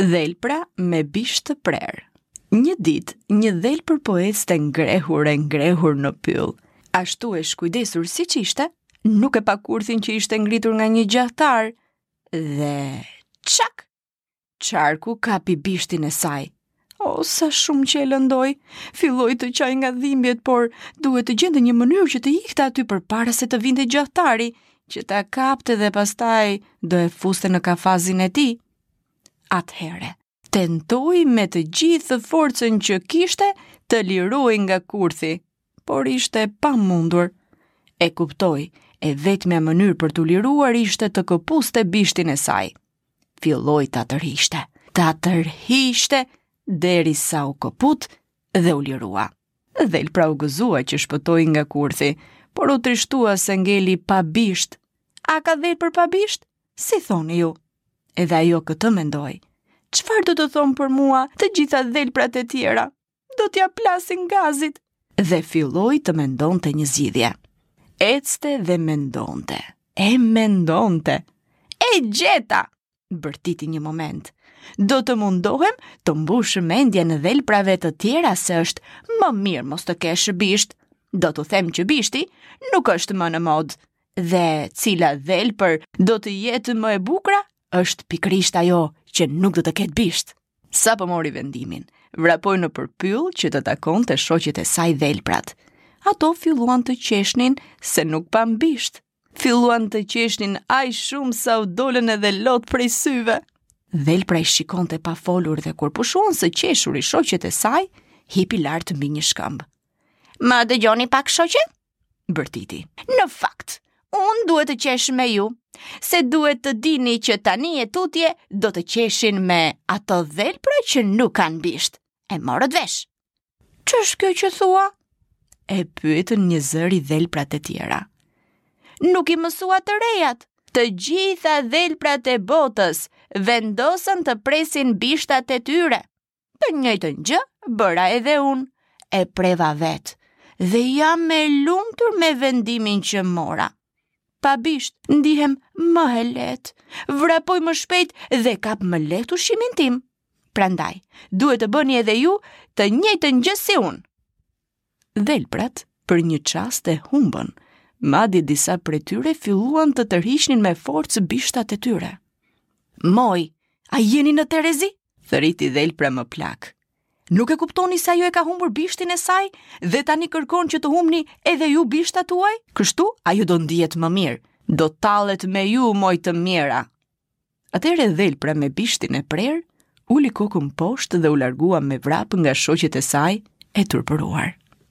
Dhelpra me bisht të prerë. Një ditë, një dhelpër po ecte ngrehur e ngrehur në pyll. Ashtu e shkujdesur siç ishte, nuk e pa kurthin që ishte ngritur nga një gjahtar. Dhe çak! Çarku kapi bishtin e saj. O, oh, sa shumë që e lëndoi, filloi të qajë nga dhimbjet, por duhet të gjente një mënyrë që të ikte aty përpara se të vinte gjahtari, që ta kapte dhe pastaj do e fuste në kafazin e tij. Atëhere, tentoi me të gjithë forcën që kishte të lirohej nga kurthi, por ishte e pamundur. E kuptoi, e vetëmja mënyrë për t'u liruar ishte të këpuste bishtin e saj. Filloi ta tërhiqte, ta tërhiqte, derisa u këput dhe u lirua. Dhelpra u gëzua që shpëtoi nga kurthi, por u trishtua se ngeli pa bisht. A ka dhelpër pa bisht? Si thoni ju? Edhe ajo këtë mendoi. Çfarë do të thonë për mua të gjitha dhelprat e tjera? Do t'ia plasin gazit. Dhe filloi të mendonte një zgjidhje. Ecte dhe mendonte. E mendonte. E gjeta! Bërtiti një moment. Do të mundohem t'u mbush mendjen dhelprave të tjera se është më mirë mos të kesh bisht. Do t'u them që bishti nuk është më në modë. dhe cila dhelpër do të jetë më e bukra, është pikërisht ajo që nuk do të ketë bisht. Sapo mori vendimin, vrapoi nëpër pyll që të takonte shoqet e saj dhelprat. Ato filluan të qeshnin se nuk panë bisht. Filluan të qeshnin aq shumë sa u dolën edhe lot prej syve. Dhelpra i shikonte pa folur dhe kur pushuan së qeshuri shoqet e saj, hipi lart mbi një shkëmb. Më dëgjoni pak shoqe? bërtiti. Në fakt, unë duhet të qesh me ju, se duhet të dini që tani e tutje do të qeshin me ato dhelpra që nuk kanë bisht. E morët vesh. Ç'është kjo që thua? E pyetën njëzëri dhelprat e tjera. Nuk i mësuat të rejat. Të gjitha dhelprat e botës vendosën të presin bishtat e tyre. Të njëjtën gjë bëra edhe unë, e preva vetë, dhe jam e lumtur me vendimin që mora. Pa bisht, ndihem më e lehtë, vrapoj më shpejt dhe kap më lehtë ushqimin tim. Prandaj, duhet të bëni edhe ju të njëjtën gjë si unë. Dhelprat për një çast e humbën, madje disa prej tyre filluan të tërhiqnin me forcë bishtat e tyre. Moj, a jeni në terezi? Thërriti dhelpra më plakë. Nuk e kuptoni se ajo e ka humbur bishtin e saj dhe tani kërkon që të humbni edhe ju bishtat tuaj? Kështu ajo do ndihet më mirë. Do tallet me ju moj të mira. Atëherë dhelpra me bishtin e prerë, uli kokën poshtë dhe u largua me vrap nga shoqet e saj e turpëruar.